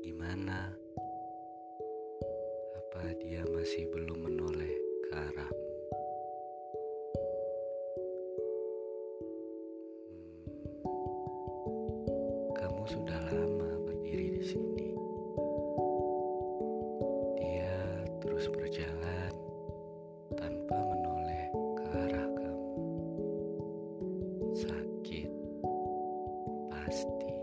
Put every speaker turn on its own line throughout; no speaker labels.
Gimana? Apa dia masih belum menoleh ke arahmu? Hmm, kamu sudah lama berdiri di sini. Dia terus berjalan tanpa menoleh ke arah kamu. Sakit pasti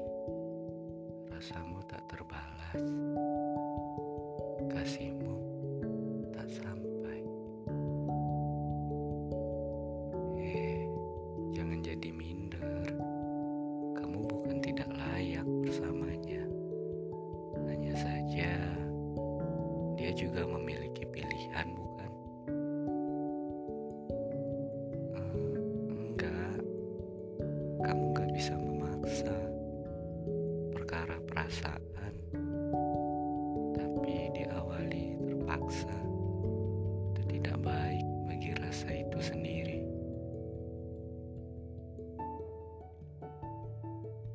terbalas. Kasihmu tak sampai. Eh, jangan jadi minder. Kamu bukan tidak layak bersamanya. Hanya saja dia juga memiliki pilihan, bukan? Eh, enggak, kamu gak bisa memaksa perkara perasaan,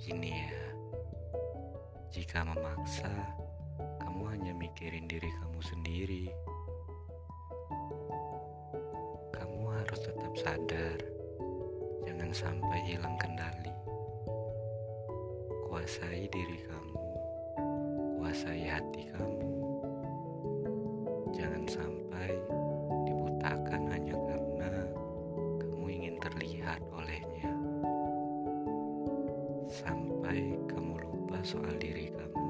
Gini ya, jika memaksa, kamu hanya mikirin diri kamu sendiri. Kamu harus tetap sadar, jangan sampai hilang kendali. Kuasai diri kamu, kuasai hati kamu. Soal diri kamu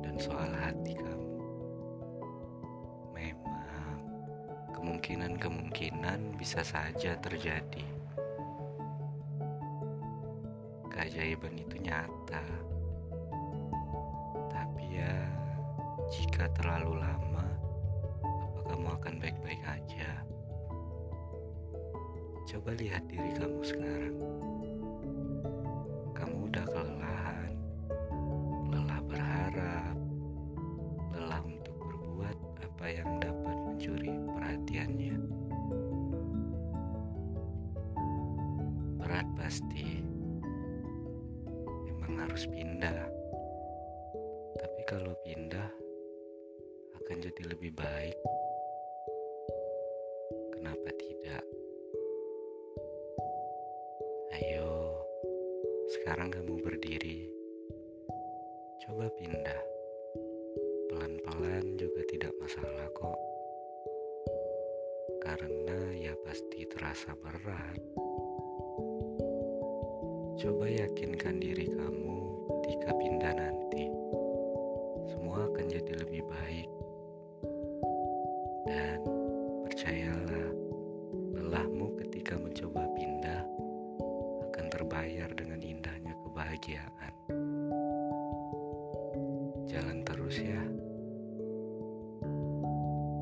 dan soal hati kamu. Memang kemungkinan-kemungkinan bisa saja terjadi. Keajaiban itu nyata. Tapi ya, jika terlalu lama, apa kamu akan baik-baik aja? Coba lihat diri kamu sekarang Berat pasti, emang harus pindah. Tapi kalau pindah, akan jadi lebih baik. Kenapa tidak? Ayo, sekarang kamu berdiri. Coba pindah. Pelan-pelan juga tidak masalah kok. Karena ya pasti terasa berat. Coba yakinkan diri kamu ketika pindah nanti. Semua akan jadi lebih baik. Dan percayalah, lelahmu ketika mencoba pindah akan terbayar dengan indahnya kebahagiaan. Jalan terus ya.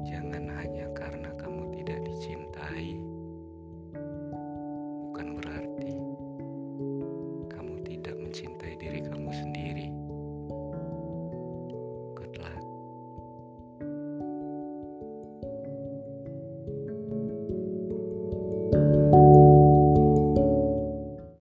Jangan hanya karena kamu tidak dicintai